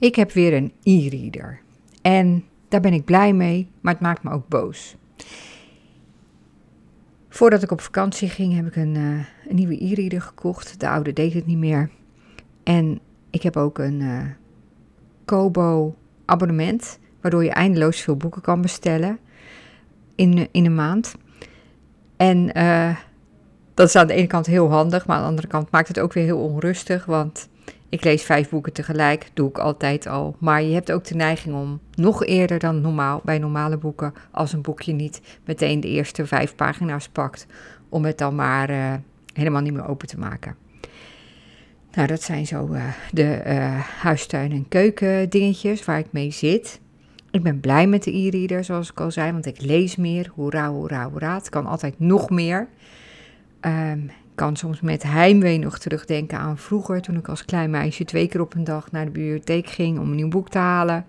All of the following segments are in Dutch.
Ik heb weer een e-reader. En daar ben ik blij mee, maar het maakt me ook boos. Voordat ik op vakantie ging, heb ik een, uh, een nieuwe e-reader gekocht. De oude deed het niet meer. En ik heb ook een uh, Kobo abonnement, waardoor je eindeloos veel boeken kan bestellen in, in een maand. En uh, dat is aan de ene kant heel handig, maar aan de andere kant maakt het ook weer heel onrustig. Want ik lees vijf boeken tegelijk, doe ik altijd al. Maar je hebt ook de neiging om nog eerder dan normaal bij normale boeken, als een boekje niet meteen de eerste vijf pagina's pakt, om het dan maar uh, helemaal niet meer open te maken. Nou, dat zijn zo uh, de uh, huistuin- en keuken dingetjes waar ik mee zit. Ik ben blij met de e-reader, zoals ik al zei, want ik lees meer. Hoera, hoera, hoera. Het kan altijd nog meer. Um, kan soms met heimwee nog terugdenken aan vroeger, toen ik als klein meisje twee keer op een dag naar de bibliotheek ging om een nieuw boek te halen.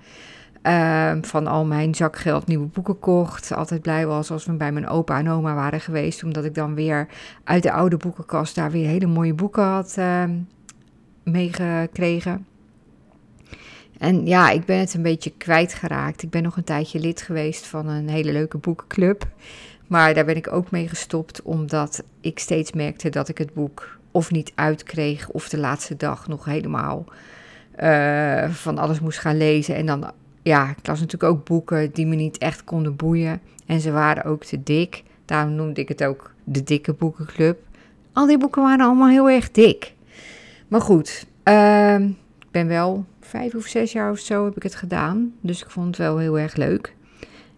Um, van al mijn zakgeld nieuwe boeken kocht. Altijd blij was als we bij mijn opa en oma waren geweest, omdat ik dan weer uit de oude boekenkast daar weer hele mooie boeken had uh, meegekregen. En ja, ik ben het een beetje kwijtgeraakt. Ik ben nog een tijdje lid geweest van een hele leuke boekenclub. Maar daar ben ik ook mee gestopt, omdat ik steeds merkte dat ik het boek of niet uitkreeg, of de laatste dag nog helemaal uh, van alles moest gaan lezen. En dan, ja, ik las natuurlijk ook boeken die me niet echt konden boeien. En ze waren ook te dik. Daarom noemde ik het ook de dikke boekenclub. Al die boeken waren allemaal heel erg dik. Maar goed, uh, ik ben wel vijf of zes jaar of zo heb ik het gedaan. Dus ik vond het wel heel erg leuk.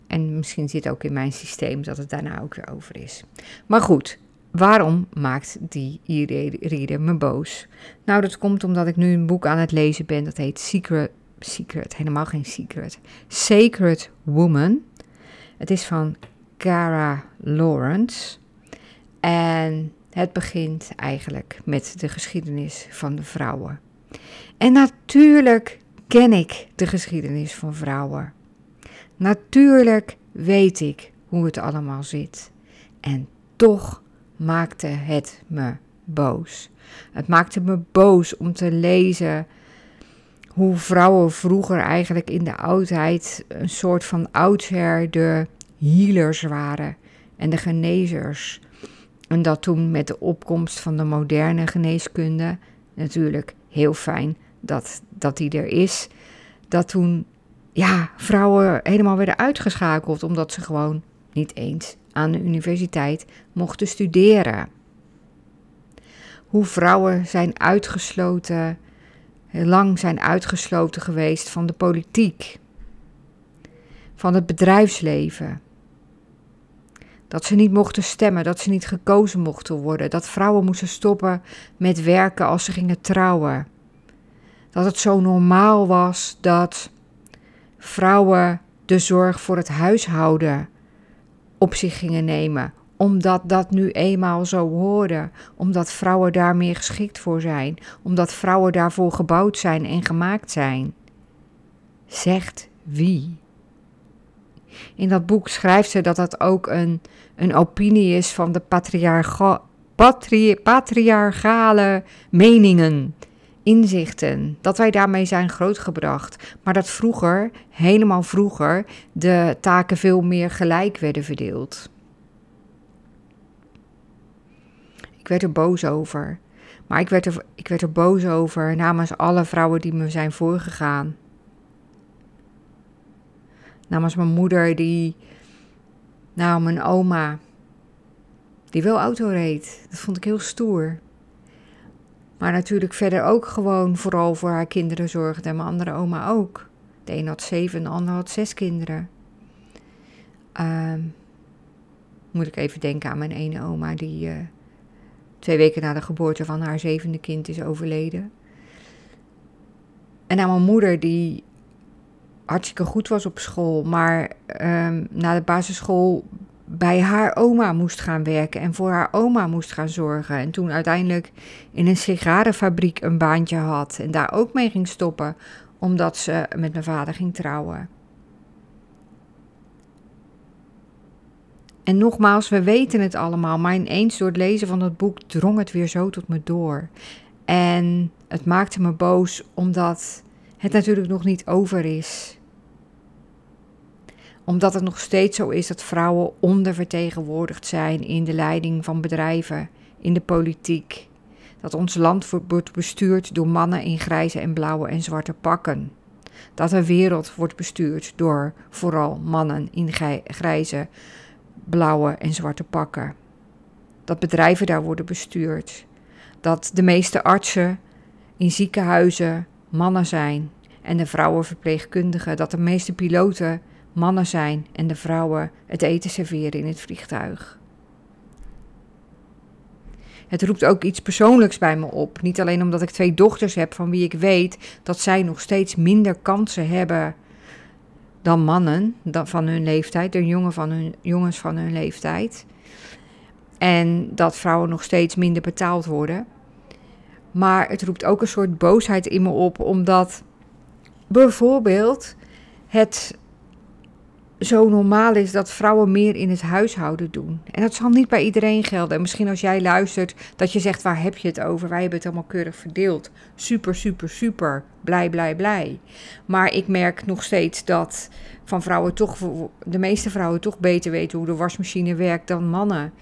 En misschien zit ook in mijn systeem dat het daarna ook weer over is. Maar goed, waarom maakt die e-reader me boos? Nou, dat komt omdat ik nu een boek aan het lezen ben. Dat heet Secret, Secret, helemaal geen Secret. Sacred Woman. Het is van Cara Lawrence. En het begint eigenlijk met de geschiedenis van de vrouwen. En natuurlijk ken ik de geschiedenis van vrouwen. Natuurlijk weet ik hoe het allemaal zit. En toch maakte het me boos. Het maakte me boos om te lezen hoe vrouwen vroeger eigenlijk in de oudheid een soort van oudsher de healers waren en de genezers. En dat toen met de opkomst van de moderne geneeskunde, natuurlijk heel fijn dat, dat die er is, dat toen ja, vrouwen helemaal werden uitgeschakeld omdat ze gewoon niet eens aan de universiteit mochten studeren. Hoe vrouwen zijn uitgesloten, lang zijn uitgesloten geweest van de politiek, van het bedrijfsleven. Dat ze niet mochten stemmen, dat ze niet gekozen mochten worden, dat vrouwen moesten stoppen met werken als ze gingen trouwen. Dat het zo normaal was dat vrouwen de zorg voor het huishouden op zich gingen nemen, omdat dat nu eenmaal zo hoorde, omdat vrouwen daar meer geschikt voor zijn, omdat vrouwen daarvoor gebouwd zijn en gemaakt zijn. Zegt wie? In dat boek schrijft ze dat dat ook een, een opinie is van de patriarcha, patri, patriarchale meningen inzichten, dat wij daarmee zijn grootgebracht, maar dat vroeger, helemaal vroeger, de taken veel meer gelijk werden verdeeld. Ik werd er boos over, maar ik werd er, ik werd er boos over namens alle vrouwen die me zijn voorgegaan. Namens mijn moeder, die, nou, mijn oma, die wel auto reed. Dat vond ik heel stoer. Maar natuurlijk verder ook gewoon vooral voor haar kinderen zorgde. En mijn andere oma ook. De een had zeven en de ander had zes kinderen. Uh, moet ik even denken aan mijn ene oma die uh, twee weken na de geboorte van haar zevende kind is overleden. En aan mijn moeder die hartstikke goed was op school, maar um, na de basisschool bij haar oma moest gaan werken en voor haar oma moest gaan zorgen. En toen uiteindelijk in een sigarenfabriek een baantje had en daar ook mee ging stoppen, omdat ze met mijn vader ging trouwen. En nogmaals, we weten het allemaal, maar ineens door het lezen van dat boek drong het weer zo tot me door. En het maakte me boos omdat het natuurlijk nog niet over is. Omdat het nog steeds zo is dat vrouwen ondervertegenwoordigd zijn in de leiding van bedrijven, in de politiek. Dat ons land wordt bestuurd door mannen in grijze en blauwe en zwarte pakken. Dat de wereld wordt bestuurd door vooral mannen in grijze, blauwe en zwarte pakken. Dat bedrijven daar worden bestuurd. Dat de meeste artsen in ziekenhuizen mannen zijn en de vrouwenverpleegkundigen. Dat de meeste piloten mannen zijn en de vrouwen het eten serveren in het vliegtuig. Het roept ook iets persoonlijks bij me op. Niet alleen omdat ik twee dochters heb van wie ik weet dat zij nog steeds minder kansen hebben dan mannen van hun leeftijd, de jongen van hun, jongens van hun leeftijd. En dat vrouwen nog steeds minder betaald worden. Maar het roept ook een soort boosheid in me op, omdat bijvoorbeeld het zo normaal is dat vrouwen meer in het huishouden doen. En dat zal niet bij iedereen gelden. En misschien als jij luistert, dat je zegt: waar heb je het over? Wij hebben het allemaal keurig verdeeld. Super, super, super. Blij, blij, blij. Maar ik merk nog steeds dat van vrouwen toch, de meeste vrouwen toch beter weten hoe de wasmachine werkt dan mannen.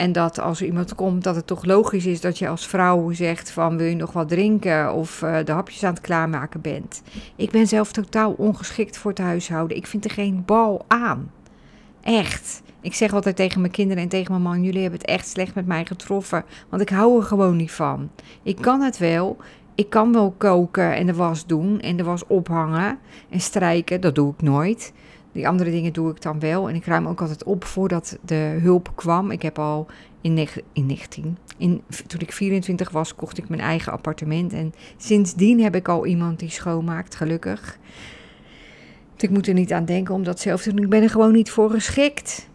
En dat als iemand komt, dat het toch logisch is dat je als vrouw zegt van wil je nog wat drinken of uh, de hapjes aan het klaarmaken bent. Ik ben zelf totaal ongeschikt voor het huishouden. Ik vind er geen bal aan. Echt. Ik zeg altijd tegen mijn kinderen en tegen mijn man: jullie hebben het echt slecht met mij getroffen, want ik hou er gewoon niet van. Ik kan het wel. Ik kan wel koken en de was doen en de was ophangen en strijken. Dat doe ik nooit. Die andere dingen doe ik dan wel. En ik ruim ook altijd op voordat de hulp kwam. Ik heb al in, in 19, in, toen ik 24 was, kocht ik mijn eigen appartement. En sindsdien heb ik al iemand die schoonmaakt, gelukkig. ik moet er niet aan denken om dat zelf te doen. Ik ben er gewoon niet voor geschikt.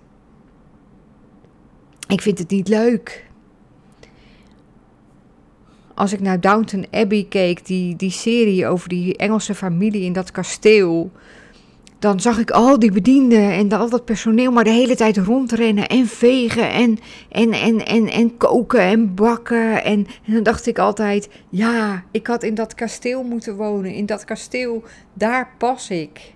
Ik vind het niet leuk. Als ik naar Downton Abbey keek, die, die serie over die Engelse familie in dat kasteel dan zag ik al die bedienden en al dat personeel maar de hele tijd rondrennen en vegen en, en, en, en, en koken en bakken. En, dan dacht ik altijd, ja, ik had in dat kasteel moeten wonen. In dat kasteel, daar pas ik.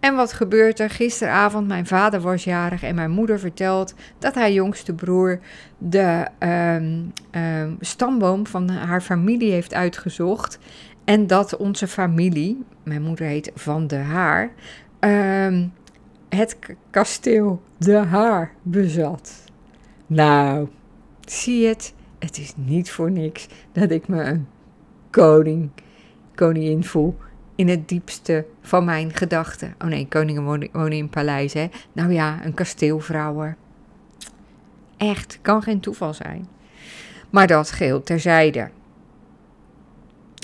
En wat gebeurt er? Gisteravond, mijn vader was jarig en mijn moeder vertelt dat haar jongste broer de ehm, ehm, stamboom van haar familie heeft uitgezocht. En dat onze familie, mijn moeder heet Van de Haar, ehm, het kasteel De Haar bezat. Nou, zie het, het is niet voor niks dat ik me een koning, koningin voel in het diepste van mijn gedachten. Oh nee, koningen wonen, in paleis, hè? Nou ja, een kasteelvrouwen. Echt, kan geen toeval zijn. Maar dat geheel terzijde.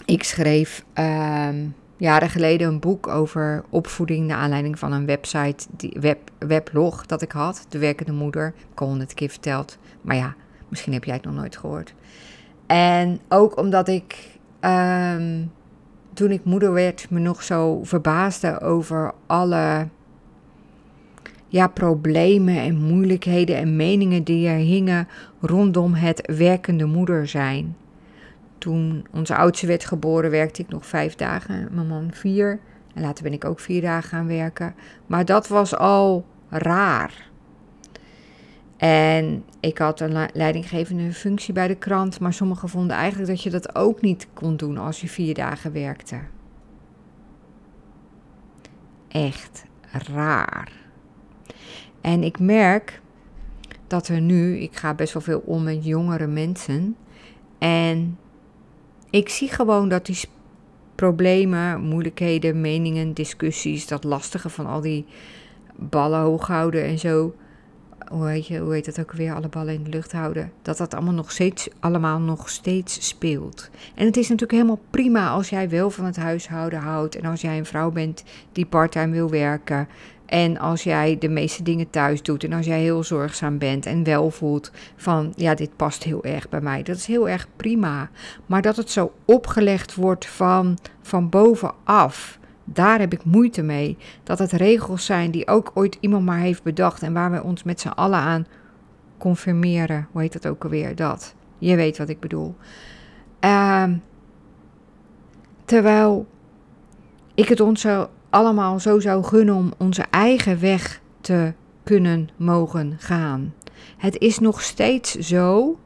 Ik schreef uh, jaren geleden een boek over opvoeding naar aanleiding van een website, die web, weblog dat ik had, De Werkende Moeder. Ik heb al keer verteld, maar ja, misschien heb jij het nog nooit gehoord. En ook omdat ik um, toen ik moeder werd me nog zo verbaasde over alle ja, problemen en moeilijkheden en meningen die er hingen rondom het werkende moeder zijn. Toen onze oudste werd geboren, werkte ik nog vijf dagen, mijn man vier. En later ben ik ook vier dagen gaan werken. Maar dat was al raar. En ik had een leidinggevende functie bij de krant, maar sommigen vonden eigenlijk dat je dat ook niet kon doen als je vier dagen werkte. Echt raar. En ik merk dat er nu, ik ga best wel veel om met jongere mensen. En ik zie gewoon dat die problemen, moeilijkheden, meningen, discussies, dat lastige van al die ballen hoog houden en zo. Hoe heet, je, hoe heet dat ook weer? Alle ballen in de lucht houden. Dat dat allemaal nog steeds, allemaal nog steeds speelt. En het is natuurlijk helemaal prima als jij wel van het huishouden houdt. En als jij een vrouw bent die parttime wil werken. En als jij de meeste dingen thuis doet en als jij heel zorgzaam bent en wel voelt van ja, dit past heel erg bij mij, dat is heel erg prima. Maar dat het zo opgelegd wordt van, van bovenaf, daar heb ik moeite mee. Dat het regels zijn die ook ooit iemand maar heeft bedacht en waar we ons met z'n allen aan confirmeren. Hoe heet dat ook alweer? Dat. Je weet wat ik bedoel. Uh, terwijl ik het ons allemaal zo zou gunnen om onze eigen weg te kunnen mogen gaan. Het is nog steeds zo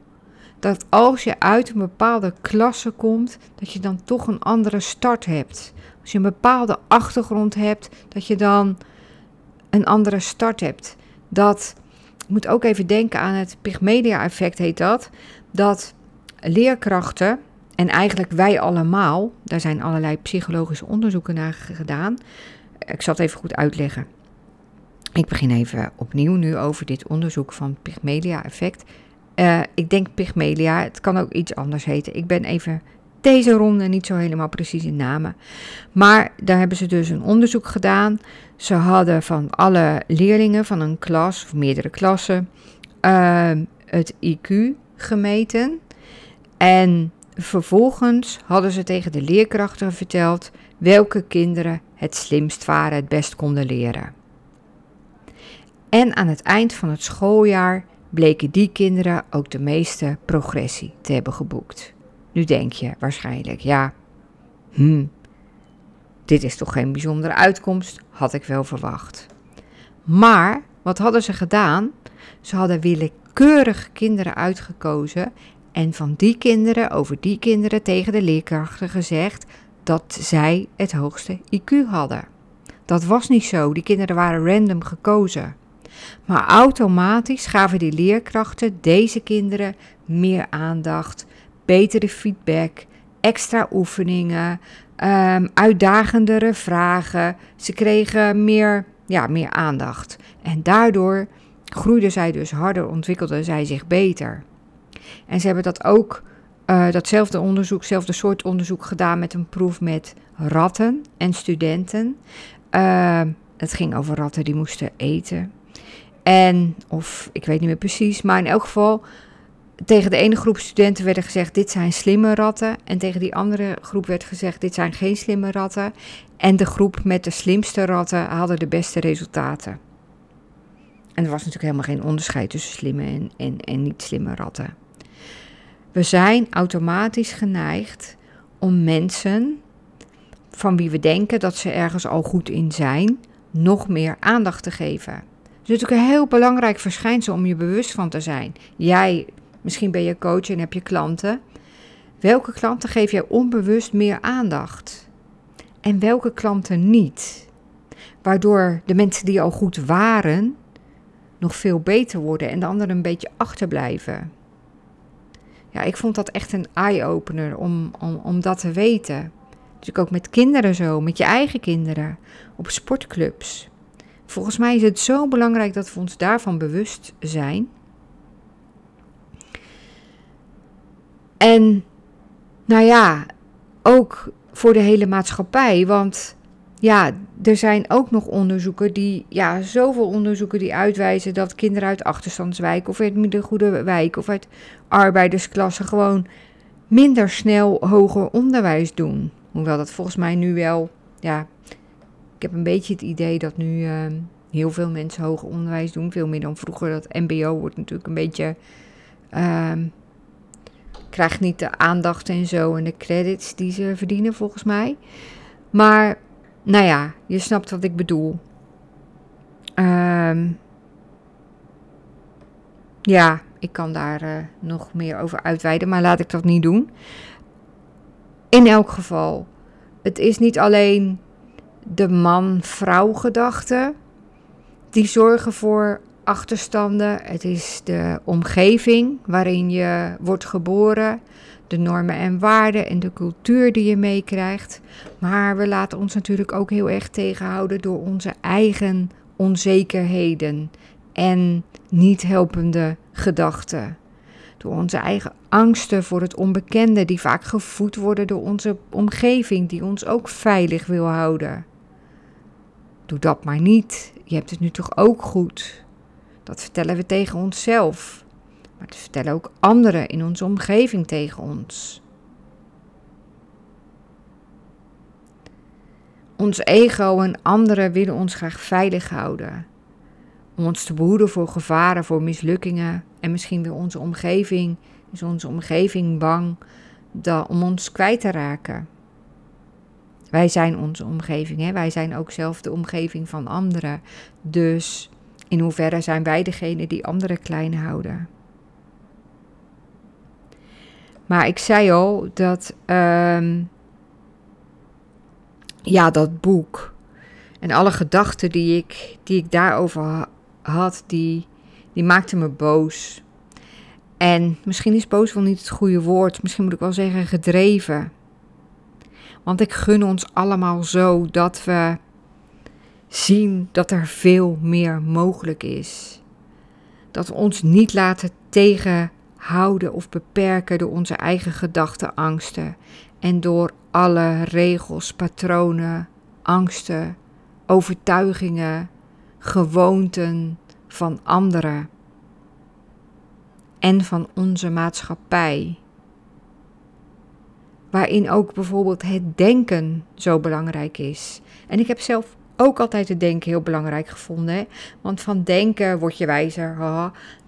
dat als je uit een bepaalde klasse komt, dat je dan toch een andere start hebt. Als je een bepaalde achtergrond hebt, dat je dan een andere start hebt. Dat, moet ook even denken aan het Pygmedia-effect, heet dat. Dat leerkrachten, en eigenlijk wij allemaal, daar zijn allerlei psychologische onderzoeken naar gedaan. Ik zal het even goed uitleggen. Ik begin even opnieuw nu over dit onderzoek van Pygmelia-effect. Uh, ik denk Pygmelia, het kan ook iets anders heten. Ik ben even deze ronde niet zo helemaal precies in namen. Maar daar hebben ze dus een onderzoek gedaan. Ze hadden van alle leerlingen van een klas of meerdere klassen uh, het IQ gemeten. En vervolgens hadden ze tegen de leerkrachten verteld welke kinderen het slimst waren, het best konden leren. En aan het eind van het schooljaar bleken die kinderen ook de meeste progressie te hebben geboekt. Nu denk je waarschijnlijk, ja, hmm, dit is toch geen bijzondere uitkomst, had ik wel verwacht. Maar wat hadden ze gedaan? Ze hadden willekeurig kinderen uitgekozen en van die kinderen over die kinderen tegen de leerkrachten gezegd dat zij het hoogste IQ hadden. Dat was niet zo, die kinderen waren random gekozen. Maar automatisch gaven die leerkrachten deze kinderen meer aandacht, betere feedback, extra oefeningen, um, uitdagendere vragen. Ze kregen meer, ja, meer aandacht. En daardoor groeiden zij dus harder, ontwikkelden zij zich beter. En ze hebben dat ook, uh, datzelfde onderzoek, hetzelfde soort onderzoek gedaan met een proef met ratten en studenten. Uh, het ging over ratten die moesten eten. En, of ik weet niet meer precies, maar in elk geval, tegen de ene groep studenten werd gezegd: dit zijn slimme ratten. En tegen die andere groep werd gezegd: dit zijn geen slimme ratten. En de groep met de slimste ratten hadden de beste resultaten. En er was natuurlijk helemaal geen onderscheid tussen slimme en, en, en niet slimme ratten. We zijn automatisch geneigd om mensen van wie we denken dat ze ergens al goed in zijn, nog meer aandacht te geven is natuurlijk een heel belangrijk verschijnsel om je bewust van te zijn. Jij, misschien ben je coach en heb je klanten. Welke klanten geef jij onbewust meer aandacht? En welke klanten niet? Waardoor de mensen die al goed waren, nog veel beter worden en de anderen een beetje achterblijven. Ja, ik vond dat echt een eye-opener om, om, om dat te weten. Dus ook met kinderen zo, met je eigen kinderen, op sportclubs. Volgens mij is het zo belangrijk dat we ons daarvan bewust zijn. En nou ja, ook voor de hele maatschappij. Want ja, er zijn ook nog onderzoeken die, ja, zoveel onderzoeken die uitwijzen dat kinderen uit achterstandswijken of uit middengoede wijk of uit arbeidersklassen gewoon minder snel hoger onderwijs doen. Hoewel dat volgens mij nu wel, ja, ik heb een beetje het idee dat nu ehm, heel veel mensen hoger onderwijs doen. Veel meer dan vroeger. Dat MBO wordt natuurlijk een beetje. Uh, krijgt niet de aandacht en zo en de credits die ze verdienen, volgens mij. Maar, nou ja, je snapt wat ik bedoel. Um, ja, ik kan daar uh, nog meer over uitweiden, maar laat ik dat niet doen. In elk geval, het is niet alleen de man-vrouw gedachte die zorgen voor achterstanden. Het is de omgeving waarin je wordt geboren, de normen en waarden en de cultuur die je meekrijgt. Maar we laten ons natuurlijk ook heel erg tegenhouden door onze eigen onzekerheden en niet helpende gedachten. Door onze eigen angsten voor het onbekende, die vaak gevoed worden door onze omgeving, die ons ook veilig wil houden. Doe dat maar niet. Je hebt het nu toch ook goed. Dat vertellen we tegen onszelf. Maar dat vertellen ook anderen in onze omgeving tegen ons. Ons ego en anderen willen ons graag veilig houden. Om ons te behoeden voor gevaren, voor mislukkingen. En misschien wil onze omgeving, is onze omgeving bang om ons kwijt te raken. Wij zijn onze omgeving, hè? wij zijn ook zelf de omgeving van anderen. Dus in hoeverre zijn wij degene die anderen klein houden? Maar ik zei al dat, ehm, ja, dat boek en alle gedachten die ik, die ik daarover had, die, die maakten me boos. En misschien is boos wel niet het goede woord, misschien moet ik wel zeggen gedreven. Want ik gun ons allemaal zo dat we zien dat er veel meer mogelijk is. Dat we ons niet laten tegenhouden of beperken door onze eigen gedachten, angsten en door alle regels, patronen, angsten, overtuigingen, gewoonten van anderen en van onze maatschappij. Waarin ook bijvoorbeeld het denken zo belangrijk is. En ik heb zelf ook altijd het denken heel belangrijk gevonden. Want van denken word je wijzer.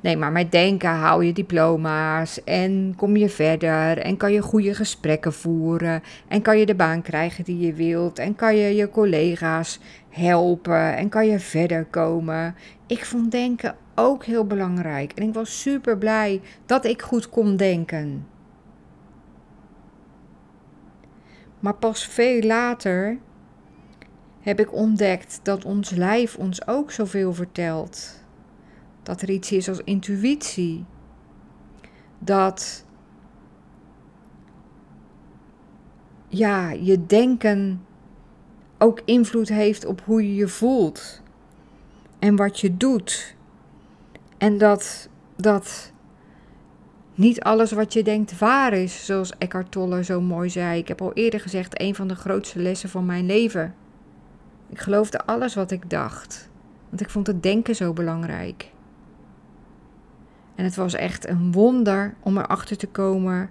Nee, maar met denken haal je diploma's en kom je verder en kan je goede gesprekken voeren en kan je de baan krijgen die je wilt en kan je je collega's helpen en kan je verder komen. Ik vond denken ook heel belangrijk en ik was super blij dat ik goed kon denken. Maar pas veel later heb ik ontdekt dat ons lijf ons ook zoveel vertelt. Dat er iets is als intuïtie. Dat ja, je denken ook invloed heeft op hoe je je voelt en wat je doet. En dat, dat niet alles wat je denkt waar is, zoals Eckhart Tolle zo mooi zei. Ik heb al eerder gezegd, een van de grootste lessen van mijn leven. Ik geloofde alles wat ik dacht, want ik vond het denken zo belangrijk. En het was echt een wonder om erachter te komen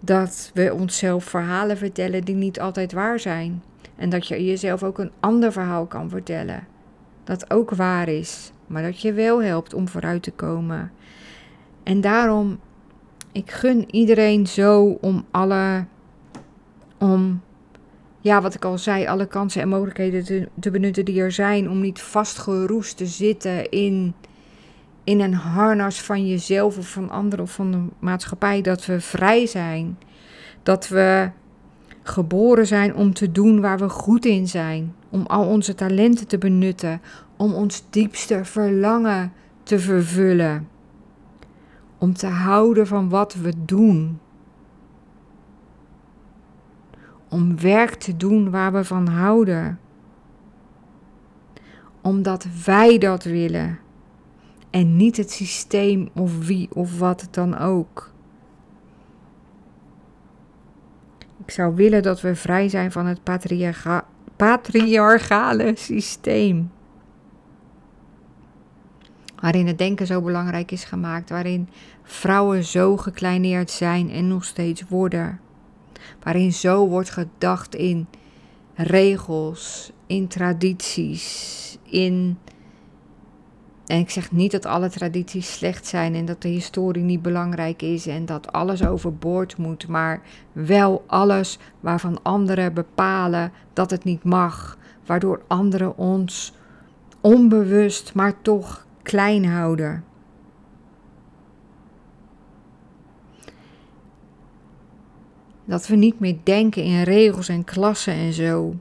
dat we onszelf verhalen vertellen die niet altijd waar zijn. En dat je jezelf ook een ander verhaal kan vertellen. Dat ook waar is, maar dat je wel helpt om vooruit te komen. En daarom, ik gun iedereen zo om alle, om ja, wat ik al zei, alle kansen en mogelijkheden te, te, benutten die er zijn. Om niet vastgeroest te zitten in, in een harnas van jezelf of van anderen of van de maatschappij. Dat we vrij zijn. Dat we geboren zijn om te doen waar we goed in zijn. Om al onze talenten te benutten. Om ons diepste verlangen te vervullen. Om te houden van wat we doen om werk te doen waar we van houden. Omdat wij dat willen en niet het systeem of wie of wat dan ook. Ik zou willen dat we vrij zijn van het patriarcha patriarchale systeem. Waarin het denken zo belangrijk is gemaakt, waarin vrouwen zo gekleineerd zijn en nog steeds worden waarin zo wordt gedacht in regels, in tradities, in. En ik zeg niet dat alle tradities slecht zijn en dat de historie niet belangrijk is en dat alles overboord moet, maar wel alles waarvan anderen bepalen dat het niet mag, waardoor anderen ons onbewust, maar toch klein houden. Dat we niet meer denken in regels en klassen en zo.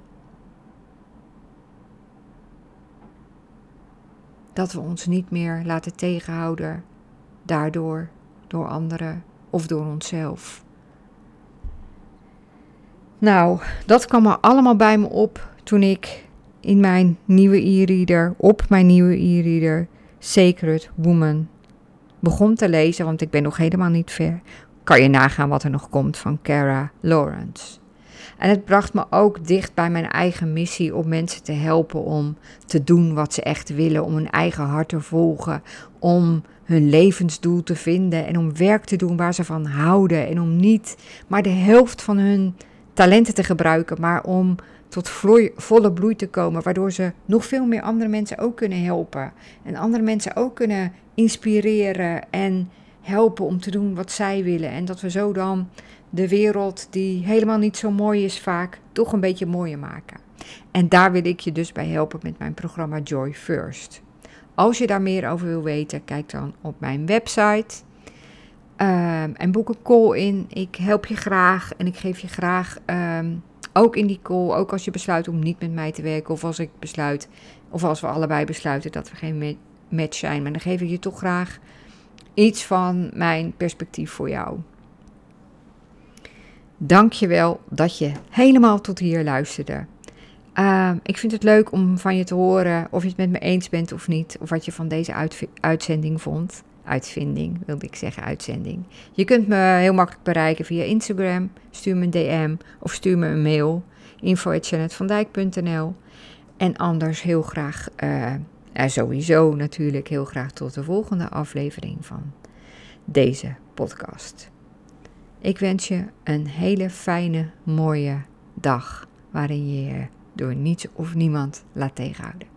Dat we ons niet meer laten tegenhouden daardoor, door anderen of door onszelf. Nou, dat kwam er allemaal bij me op toen ik in mijn nieuwe e-reader, op mijn nieuwe e-reader, Sacred Woman, begon te lezen, want ik ben nog helemaal niet ver kan je nagaan wat er nog komt van Cara Lawrence. En het bracht me ook dicht bij mijn eigen missie om mensen te helpen om te doen wat ze echt willen, om hun eigen hart te volgen, om hun levensdoel te vinden en om werk te doen waar ze van houden en om niet maar de helft van hun talenten te gebruiken, maar om tot volle bloei te komen, waardoor ze nog veel meer andere mensen ook kunnen helpen en andere mensen ook kunnen inspireren en helpen om te doen wat zij willen. En dat we zo dan de wereld, die helemaal niet zo mooi is vaak, toch een beetje mooier maken. En daar wil ik je dus bij helpen met mijn programma Joy First. Als je daar meer over wil weten, kijk dan op mijn website. Um, en boek een call in. Ik help je graag en ik geef je graag um, ook in die call, ook als je besluit om niet met mij te werken, of als ik besluit, of als we allebei besluiten dat we geen match zijn, maar dan geef ik je toch graag iets van mijn perspectief voor jou. Dank je wel dat je helemaal tot hier luisterde. Uh, ik vind het leuk om van je te horen of je het met me eens bent of niet, of wat je van deze uitzending vond. Uitvinding wilde ik zeggen, uitzending. Je kunt me heel makkelijk bereiken via Instagram. Stuur me een DM of stuur me een mail. info.janetvandijk.nl En anders heel graag, uh, en sowieso natuurlijk heel graag tot de volgende aflevering van deze podcast. Ik wens je een hele fijne, mooie dag waarin je je door niets of niemand laat tegenhouden.